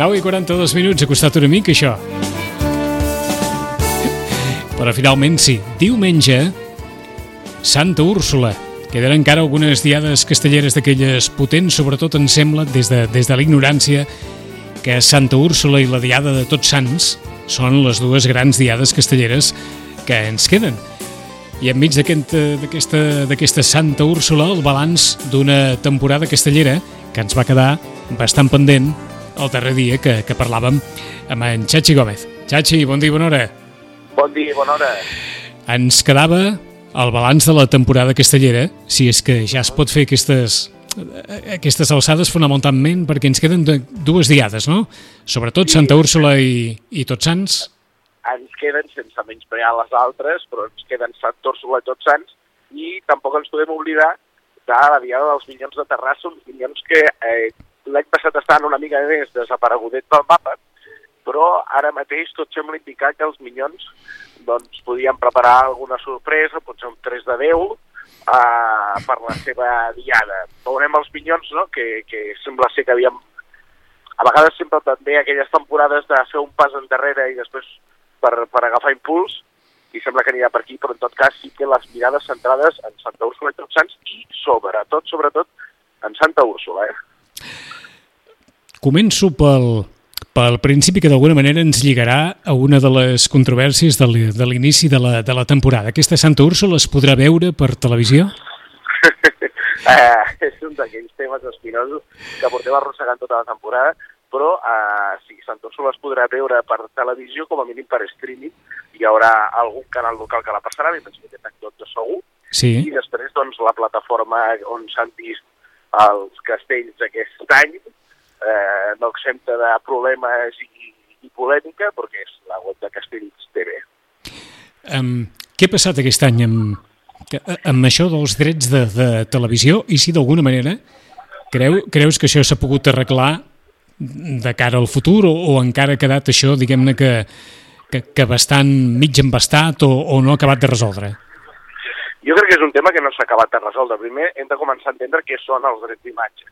Nou i 42 minuts, ha costat una mica això. Però finalment sí, diumenge, Santa Úrsula. Queden encara algunes diades castelleres d'aquelles potents, sobretot em sembla, des de, des de l'ignorància, que Santa Úrsula i la diada de Tots Sants són les dues grans diades castelleres que ens queden. I enmig d'aquesta Santa Úrsula, el balanç d'una temporada castellera que ens va quedar bastant pendent el darrer dia que, que parlàvem amb en Xachi Gómez. Xachi, bon dia i bona hora. Bon dia i bona hora. Ens quedava el balanç de la temporada castellera, si és que ja es pot fer aquestes, aquestes alçades fonamentalment perquè ens queden dues diades, no? Sobretot Santa Úrsula i, i Tots Sants. Ens queden, sense menysprear les altres, però ens queden Santa Úrsula i Tots Sants i tampoc ens podem oblidar de la Diada dels Minyons de Terrassa, uns minyons que eh, l'any passat estaven una mica més desaparegudets del mapa, però ara mateix tot sembla indicar que els Minyons doncs, podien preparar alguna sorpresa, potser un 3 de 10, uh, per la seva diada. Veurem els Minyons, no?, que, que sembla ser que havíem... A vegades sempre també aquelles temporades de fer un pas endarrere i després per, per agafar impuls, i sembla que anirà per aquí, però en tot cas sí que les mirades centrades en Santa Úrsula i Tots Sants i sobretot, sobretot, en Santa Úrsula, eh? Començo pel, pel principi que d'alguna manera ens lligarà a una de les controvèrsies de l'inici de, la, de la temporada. Aquesta Santa Úrsula es podrà veure per televisió? uh, és un d'aquells temes espinosos que portem arrossegant tota la temporada, però uh, sí, Santa Úrsula es podrà veure per televisió, com a mínim per streaming. Hi haurà algun canal local que la passarà, m'imagino que aquest tot de segur. Sí. I després, doncs, la plataforma on s'han vist els castells aquest any, eh, no exempta de problemes i, i polèmica, perquè és la web de Castells TV. Um, què ha passat aquest any amb, amb això dels drets de, de televisió i si d'alguna manera creu, creus que això s'ha pogut arreglar de cara al futur o, o encara ha quedat això, diguem-ne, que, que, que bastant mig embastat o, o no ha acabat de resoldre? Jo crec que és un tema que no s'ha acabat de resoldre. Primer hem de començar a entendre què són els drets d'imatge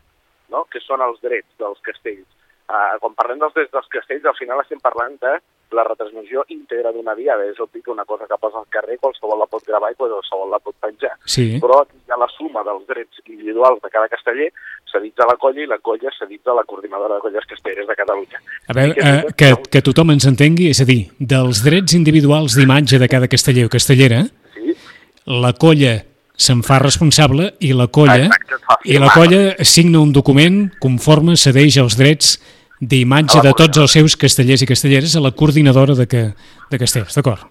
no? que són els drets dels castells. Uh, quan parlem dels drets dels castells, al final estem parlant de la retransmissió íntegra d'una diada. És obvi que una cosa que posa al carrer qualsevol la pot gravar i qualsevol la pot penjar. Sí. Però hi ha la suma dels drets individuals de cada casteller cedits a la colla i la colla cedits a la coordinadora de colles castelleres de Catalunya. A veure, uh, que, que tothom ens entengui, és a dir, dels drets individuals d'imatge de cada casteller o castellera, sí. la colla se'n fa responsable i la colla i la colla signa un document conforme cedeix els drets d'imatge de tots els seus castellers i castelleres a la coordinadora de, que, de castells, d'acord?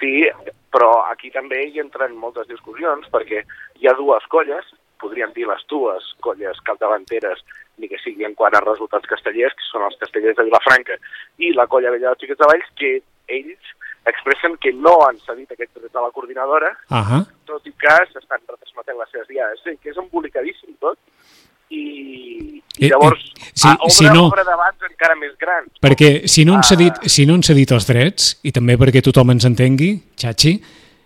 Sí, però aquí també hi entren moltes discussions perquè hi ha dues colles, podríem dir les dues colles capdavanteres ni que sigui en quant a resultats castellers, que són els castellers de Vilafranca i la colla vella de Xiquets de Valls, que ells expressen que no han cedit aquest dret a la coordinadora, uh -huh. tot i que s'estan retransmetent les seves diades. Sí, que és embolicadíssim tot, i, i llavors I, i, si, obre, si no, obre debats encara més grans. Perquè si no han cedit, uh, si no han cedit els drets, i també perquè tothom ens entengui, Xachi,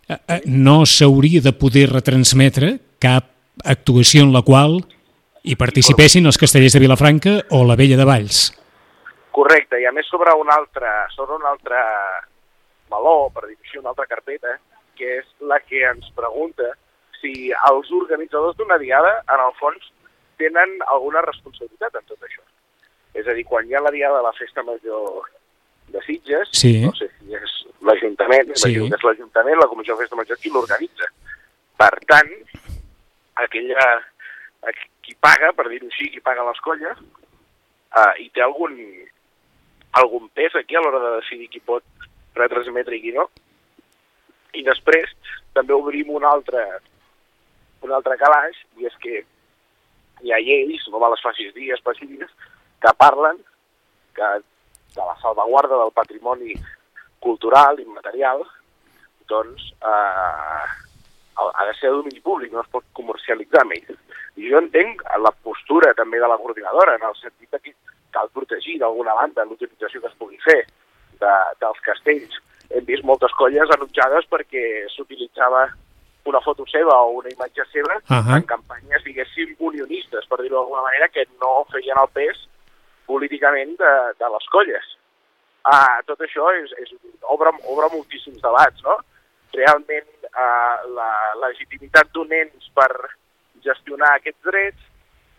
eh, eh, no s'hauria de poder retransmetre cap actuació en la qual hi participessin els castellers de Vilafranca o la Vella de Valls. Correcte, i a més sobre un altre, sobre un altre meló, per dir així, una altra carpeta, que és la que ens pregunta si els organitzadors d'una diada, en el fons, tenen alguna responsabilitat en tot això. És a dir, quan hi ha la diada de la Festa Major de Sitges, sí. no sé si és l'Ajuntament, sí. que és l'Ajuntament, la Comissió de Festa Major, qui l'organitza. Per tant, aquella, qui paga, per dir-ho així, qui paga les colles, uh, i té algun, algun pes aquí a l'hora de decidir qui pot retransmetre i qui no. I després també obrim un altre, un altre calaix, i és que hi ha lleis, no me les facis dir específiques, que parlen que de la salvaguarda del patrimoni cultural, immaterial, doncs eh, ha de ser de domini públic, no es pot comercialitzar amb. I jo entenc la postura també de la coordinadora, en el sentit que cal protegir d'alguna banda l'utilització que es pugui fer de, dels castells. Hem vist moltes colles enutjades perquè s'utilitzava una foto seva o una imatge seva uh -huh. en campanyes, diguéssim, unionistes, per dir-ho d'alguna manera, que no feien el pes políticament de, de les colles. Ah, tot això és, és, obre, obre moltíssims debats, no? Realment eh, la legitimitat d'un ens per gestionar aquests drets,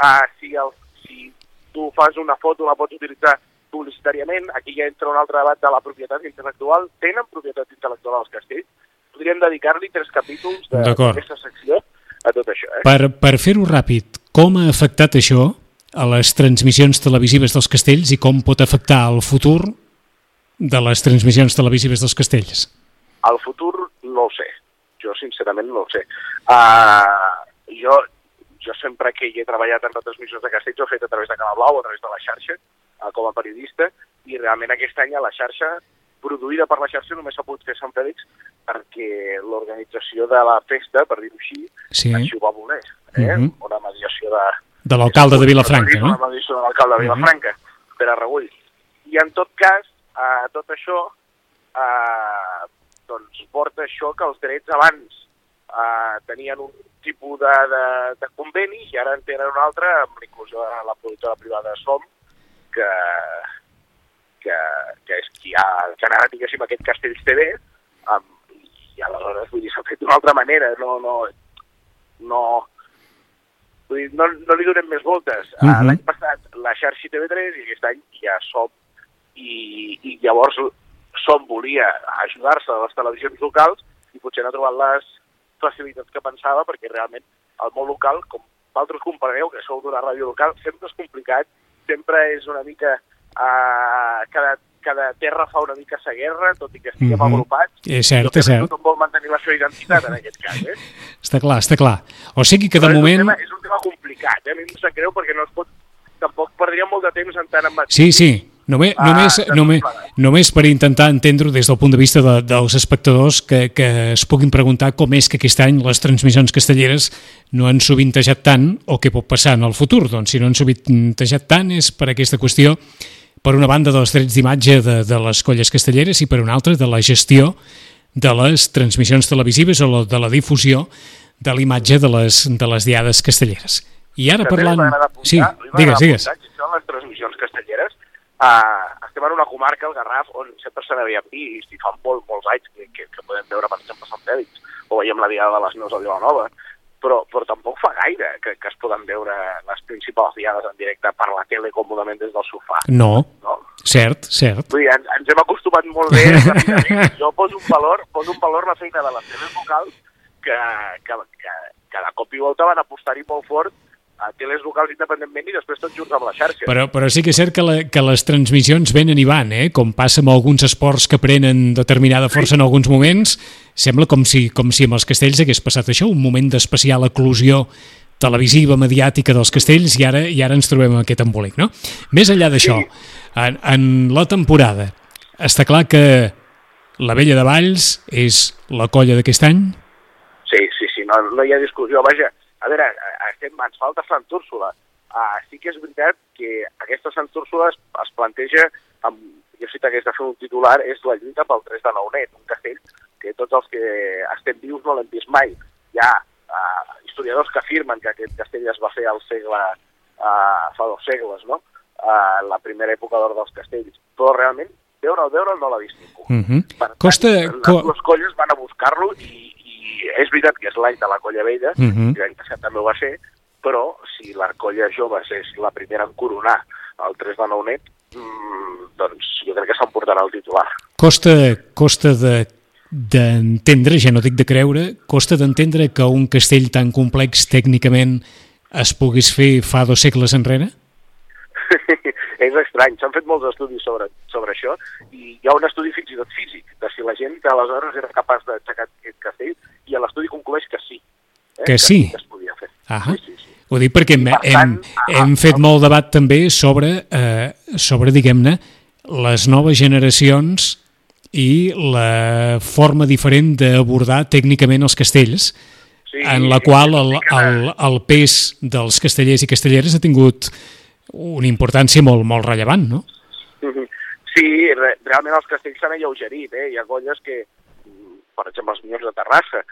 eh, si, el, si tu fas una foto, la pots utilitzar publicitàriament, aquí ja entra un altre debat de la propietat intel·lectual. Tenen propietat intel·lectual als castells? Podríem dedicar-li tres capítols d'aquesta secció a tot això. Eh? Per, per fer-ho ràpid, com ha afectat això a les transmissions televisives dels castells i com pot afectar el futur de les transmissions televisives dels castells? El futur no ho sé. Jo sincerament no ho sé. Uh, jo, jo sempre que hi he treballat en retransmissions de castells ho he fet a través de Canal Blau, a través de la xarxa, uh, com a periodista, i realment aquest any a la xarxa produïda per la xarxa només s'ha pogut fer Sant Fèlix perquè l'organització de la festa, per dir-ho així, sí. així ho va voler. Eh? Uh -huh. Una mediació de... De l'alcalde de Vilafranca, no? Una mediació de l'alcalde de Vilafranca, uh -huh. Pere Regull. I en tot cas, eh, tot això eh, doncs porta això que els drets abans eh, tenien un tipus de, de, de conveni i ara en tenen un altre amb l'inclusió de la productora privada SOM, que, que, que és qui ha generat, diguéssim, aquest Castells TV, um, i aleshores, vull dir, s'ha fet d'una altra manera, no, no, no, vull dir, no, no li donem més voltes. Uh -huh. L'any passat la xarxa TV3 i aquest any ja som, i, i llavors som volia ajudar-se a les televisions locals i potser no ha trobat les facilitats que pensava perquè realment el món local, com vosaltres compareu, que sou d'una ràdio local, sempre és complicat, sempre és una mica Uh, cada, cada terra fa una mica sa guerra, tot i que estiguem mm -hmm. agrupats. És cert, és cert. Tothom vol mantenir la seva identitat en aquest cas, eh? està clar, està clar. O sigui que de Però moment... És un, tema, és un tema complicat, eh? A mi em sap greu perquè no es pot... Tampoc perdria molt de temps en tant en... Sí, sí, Només, ah, només, només, només per intentar entendre des del punt de vista de, dels espectadors que, que es puguin preguntar com és que aquest any les transmissions castelleres no han sovintejat tant o què pot passar en el futur. Doncs si no han sovintejat tant és per aquesta qüestió per una banda dels drets d'imatge de, de les colles castelleres i per una altra de la gestió de les transmissions televisives o de la difusió de l'imatge de, les, de les diades castelleres. I ara parlant... Apuntar, sí, digues, digues. Això les transmissions castelleres, uh, estem en una comarca, el Garraf, on sempre se n'havia vist i fa molt, molts anys que, que, que podem veure, per exemple, Sant Fèlix, o veiem la diada de les Neus a Vilanova, però, però tampoc fa gaire que, que es poden veure les principals diades en directe per la tele còmodament des del sofà. No, no? cert, cert. Vull dir, ens, ens hem acostumat molt bé. jo poso un valor, poso un valor la feina de les teles locals que, que, que, que de cop i volta van apostar-hi molt fort a teles locals independentment i després tots junts amb la xarxa. Però, però sí que és cert que, la, que les transmissions venen i van, eh? com passa amb alguns esports que prenen determinada força sí. en alguns moments, sembla com si, com si amb els castells hagués passat això, un moment d'especial eclusió televisiva, mediàtica dels castells i ara i ara ens trobem en aquest embolic, no? Més enllà d'això, sí. en, en la temporada, està clar que la Vella de Valls és la colla d'aquest any? Sí, sí, sí, no, no hi ha discussió. Vaja, a veure, estem, ens falta Sant Úrsula. Uh, sí que és veritat que aquesta Sant Úrsula es, es planteja, amb, jo sí que hagués de fer un titular, és la lluita pel 3 de Naunet, un castell que tots els que estem vius no l'hem vist mai. Hi ha uh, historiadors que afirmen que aquest castell es va fer al segle, uh, fa dos segles, no? Uh, la primera època d'or dels castells. Però realment, veure'l, veure'l no l'ha vist ningú. Uh -huh. Per tant, Costa... les dues colles van a buscar-lo i, és veritat que és l'any de la colla vella, uh -huh. que l'any passat també ho va ser, però si la colla jove és la primera en coronar el 3 de Nounet, mmm, doncs jo crec que s'emportarà el titular. Costa, costa de d'entendre, ja no dic de creure, costa d'entendre que un castell tan complex tècnicament es pogués fer fa dos segles enrere? és estrany, s'han fet molts estudis sobre, sobre això i hi ha un estudi fins i tot físic de si la gent que aleshores era capaç d'aixecar aquest castell i l'estudi conclueix que sí. Eh? Que, que sí? Que es podia fer. Ah sí, sí, sí. Ho dic perquè hem, hem, hem ah, fet molt debat també sobre, eh, sobre diguem-ne, les noves generacions i la forma diferent d'abordar tècnicament els castells, Sí, en la qual el, el, el pes dels castellers i castelleres ha tingut una importància molt, molt rellevant, no? Mhm. Sí, re realment els castells s'han alleugerit, eh? Hi ha colles que, per exemple, els Minyons de Terrassa,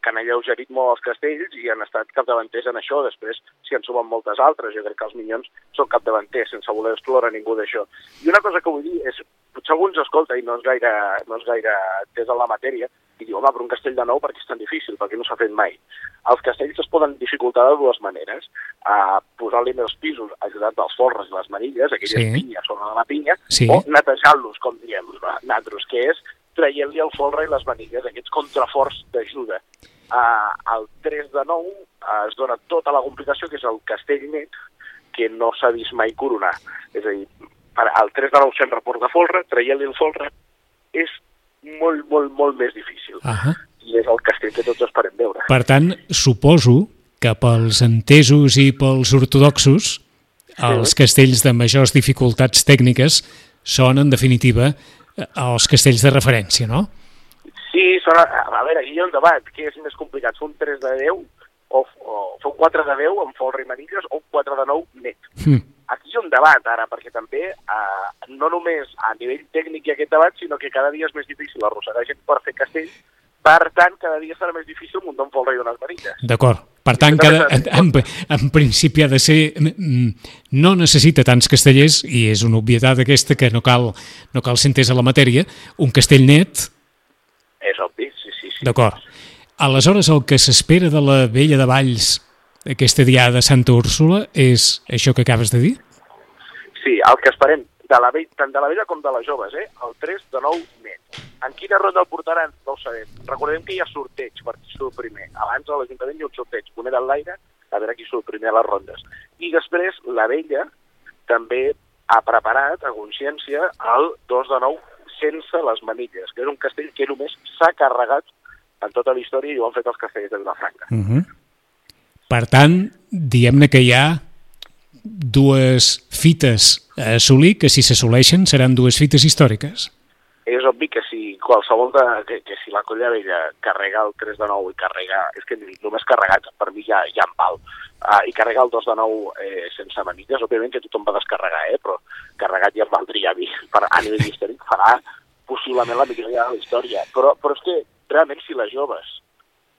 que han alleugerit molt els castells i han estat capdavanters en això. Després s'hi han sumat moltes altres. Jo crec que els Minyons són capdavanters, sense voler excloure ningú d'això. I una cosa que vull dir és, potser algú ens escolta i no és gaire, no és gaire entès en la matèria, i diu, home, però un castell de nou perquè és tan difícil, perquè no s'ha fet mai. Els castells es poden dificultar de dues maneres. Uh, Posant-li més pisos ajudant dels folres i les manilles, aquelles Sí. pinyes sobre de la pinya, Sí. o netejant-los, com diem nosaltres, que és traient-li el folre i les manilles, aquests contraforts d'ajuda. Uh, el 3 de 9 uh, es dona tota la complicació, que és el castell net, que no s'ha vist mai coronar. És a dir, per, el 3 de 9 sempre porta folre, traient-li el folre és molt, molt, molt més difícil. Ah I és el castell que tots esperem veure. Per tant, suposo que pels entesos i pels ortodoxos, els castells de majors dificultats tècniques són, en definitiva, els castells de referència, no? Sí, són, a, a veure, aquí hi ha un debat. Què és més complicat, fer un 3 de 10 o, o fer un 4 de 10 amb folre i manilles o un 4 de 9 net? Hm. Aquí hi ha un debat ara, perquè també eh, no només a nivell tècnic hi ha aquest debat, sinó que cada dia és més difícil arrossegar gent per fer castell, per tant, cada dia serà més difícil muntar un folre i unes manilles. D'acord. Per tant, cada, en, en, principi ha de ser... mm, No necessita tants castellers, i és una obvietat aquesta que no cal, no cal ser entès a la matèria, un castell net, És obvi, sí, sí, sí. d'acord. Aleshores, el que s'espera de la vella de Valls aquesta diada de Santa Úrsula és això que acabes de dir? Sí, el que esperem, de la vella, tant de la vella com de les joves, eh? el 3 de 9 net. En quina ronda el portaran? No ho sabem. Recordem que hi ha sorteig per qui surt primer. Abans a l'Ajuntament hi ha un sorteig, moneda en l'aire, a veure qui surt primer a les rondes. I després la vella també ha preparat, a consciència, el 2 de 9 sense les manilles, que és un castell que només s'ha carregat en tota la història i ho han fet els castells de Vilafranca. Uh -huh. Per tant, diguem-ne que hi ha dues fites a assolir, que si s'assoleixen seran dues fites històriques. és obvi que si qualsevol de, que, que si la colla vella carrega el 3 de 9 i carrega, és que només carregat per mi ja, ja em val, uh, i carrega el 2 de 9 eh, sense manilles, òbviament que tothom va descarregar, eh, però carregat ja em valdria a mi, per, a nivell històric farà possiblement la millor de la història, però, però és que realment si les joves,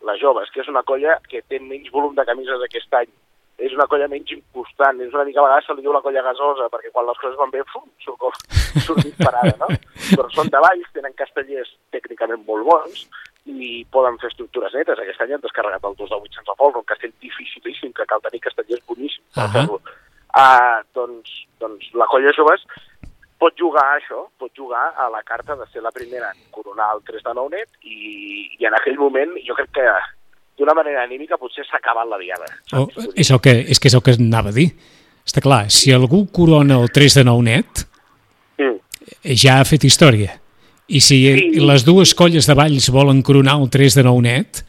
les joves, que és una colla que té menys volum de camises aquest any, és una colla menys inconstant, és una mica a vegades se li diu la colla gasosa, perquè quan les coses van bé, fum, surt, com, surt disparada, no? Però són de valls, tenen castellers tècnicament molt bons i poden fer estructures netes. Aquest any han descarregat el 2 de 8 sense folre, un castell dificilíssim, que cal tenir castellers boníssims Ahà. fer-lo. Uh, doncs, doncs la colla joves pot jugar a això, pot jugar a la carta de ser la primera en coronar el 3 de 9 net i, i en aquell moment jo crec que d'una manera anímica potser s'ha acabat la diada. O, saps? Vull dir, és, el que, és que és el que anava a dir. Està clar, si algú corona el 3 de 9 net, Mm. ja ha fet història. I si Sí. les dues colles de Valls volen coronar el 3 de 9 net,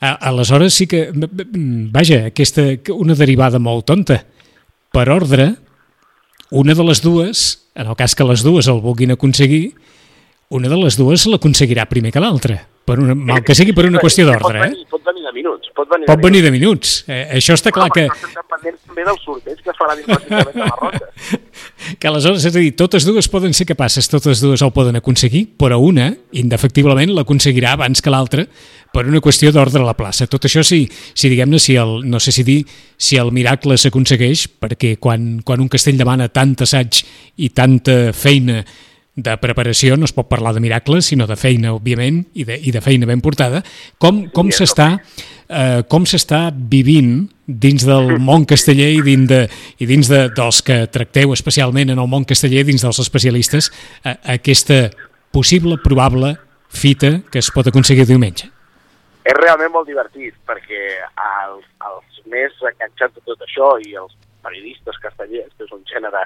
a, aleshores sí que... Vaja, aquesta, una derivada molt tonta. Per ordre, una de les dues, en el cas que les dues el vulguin aconseguir, una de les dues l'aconseguirà primer que l'altra. Per una, mal que sigui per una qüestió d'ordre, eh? Pot venir de minuts. Pot venir Pot de venir de minuts. Eh, això està clar que... Estem dependents també del sorteig que es farà dins l'Ajuntament de Ronda. que aleshores, és a dir, totes dues poden ser capaces, totes dues el poden aconseguir, però una, indefectiblement, l'aconseguirà abans que l'altra per una qüestió d'ordre a la plaça. Tot això, si, si diguem-ne, si el, no sé si dir si el miracle s'aconsegueix, perquè quan, quan un castell demana tant assaig i tanta feina de preparació, no es pot parlar de miracles, sinó de feina, òbviament, i de, i de feina ben portada, com, com s'està eh, com s'està vivint dins del món casteller i dins, de, i dins de, dels que tracteu especialment en el món casteller, dins dels especialistes, eh, aquesta possible, probable fita que es pot aconseguir diumenge. És realment molt divertit, perquè els, els més enganxats de tot això i els periodistes castellers, que és un gènere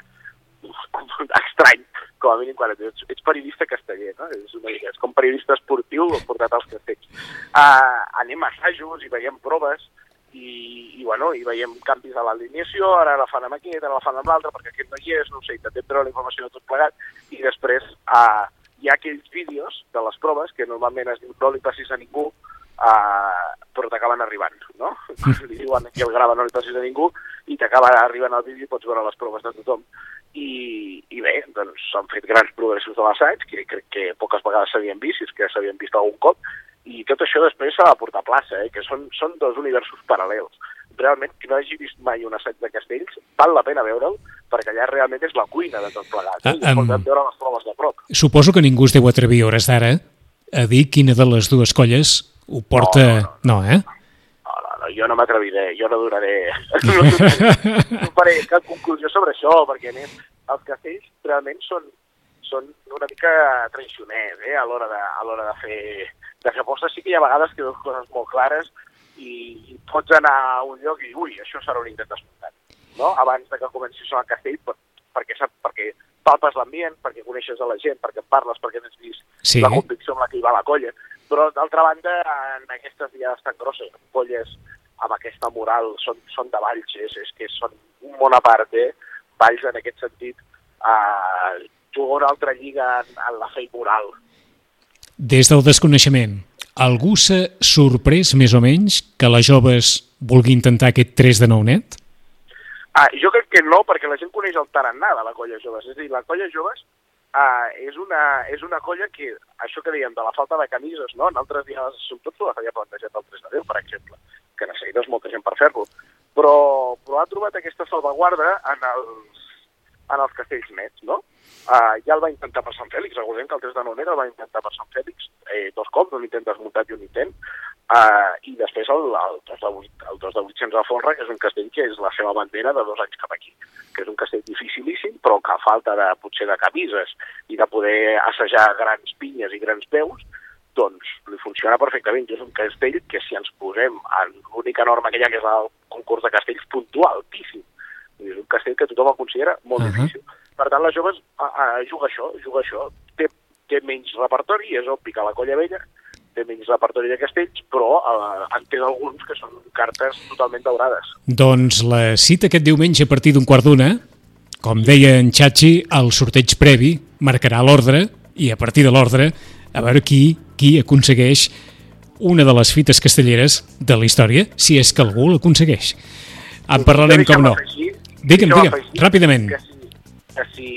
estrany, com a mínim quan ets, ets periodista casteller, no? És, una és com periodista esportiu portat als castells. Uh, anem a assajos i veiem proves i, i bueno, i veiem canvis de l'alineació, ara la fan amb aquest, ara la fan amb l'altre, perquè aquest no hi és, no sé, intentem treure la informació de tot plegat, i després uh, hi ha aquells vídeos de les proves que normalment es diu no li passis a ningú, uh, però t'acaben arribant, no? li diuen que el grava no li passis a ningú, i t'acaba arribant el vídeo i pots veure les proves de tothom. I, i bé, doncs s'han fet grans progressos de l'assaig, que crec que poques vegades s'havien vist, si és que s'havien vist algun cop, i tot això després s'ha de portar a plaça, eh, que són, són dos universos paral·lels. Realment, qui no hagi vist mai un assaig de castells, val la pena veure'l, perquè allà realment és la cuina de tot plegat. Eh? Ah, I um, podem veure les proves de prop. Suposo que ningú es deu atrevir hores d'ara a dir quina de les dues colles ho porta... No, no, no. eh? No, no, no, jo no m'atreviré, jo no duraré... no faré cap conclusió sobre això, perquè a més, els castells realment són, són una mica traicioners eh, a l'hora de, a l'hora de fer de fer apostes sí que hi ha vegades que veus coses molt clares i, i pots anar a un lloc i ui, això serà un intent desmuntat, no? Abans de que comencis a castell, per, perquè, sap, perquè palpes l'ambient, perquè coneixes a la gent, perquè parles, perquè tens vist Sí. la convicció amb la que hi va la colla. Però, d'altra banda, en aquestes diades tan grosses, colles amb aquesta moral, són, són de Valls, és, és que són un món a part, eh? Valls, en aquest sentit, eh, juga una altra lliga en, en la fe moral. Des del desconeixement, algú s'ha sorprès més o menys que les joves vulgui intentar aquest 3 de 9 net? Ah, jo crec que no, perquè la gent coneix el tarannà de la colla joves. És a dir, la colla joves ah, és, una, és una colla que, això que dèiem, de la falta de camises, no? En altres dies, sobretot s'ho havia plantejat el 3 de 10, per exemple, que necessites molta gent per fer-lo. Però, però ha trobat aquesta salvaguarda en els, en els castells nets, no? Uh, ja el va intentar per Sant Fèlix, recordem que el 3 de novembre el va intentar per Sant Fèlix eh, dos cops, un intent desmuntat i un intent, uh, i després el, el, 2 de 8, el 2 de 800 de Folra, que és un castell que és la seva bandera de dos anys cap aquí, que és un castell dificilíssim, però que a falta de, potser de camises i de poder assajar grans pinyes i grans peus, doncs li funciona perfectament. És un castell que si ens posem en l'única norma aquella que és el concurs de castells puntual, altíssim, és un castell que tothom el considera molt uh. -huh. difícil. Per tant, les joves a, a, juga això, juga això. Té, té menys repertori, és obvi que la colla vella té menys repertori de castells, però eh, en té alguns que són cartes totalment daurades. Doncs la cita aquest diumenge a partir d'un quart d'una, com deia en Xachi, el sorteig previ marcarà l'ordre i a partir de l'ordre a veure qui, qui aconsegueix una de les fites castelleres de la història, si és que algú l'aconsegueix. En parlarem, com no. Digue'm, digue'm, ràpidament. Que si, que si,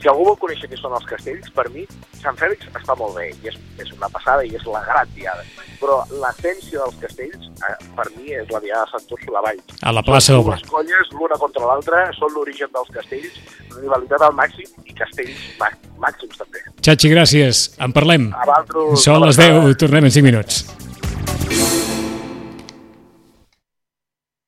si algú vol conèixer què són els castells, per mi Sant Fèlix està molt bé, i és, és una passada i és la gran diada. Però l'essència dels castells, eh, per mi, és la diada de Sant Úrsula Vall. A la plaça Blat. dues colles, l'una contra l'altra, són l'origen dels castells, rivalitat al màxim i castells mà- màxims també. Xachi, gràcies. En parlem. A Són les abraçada. 10, tornem en 5 minuts.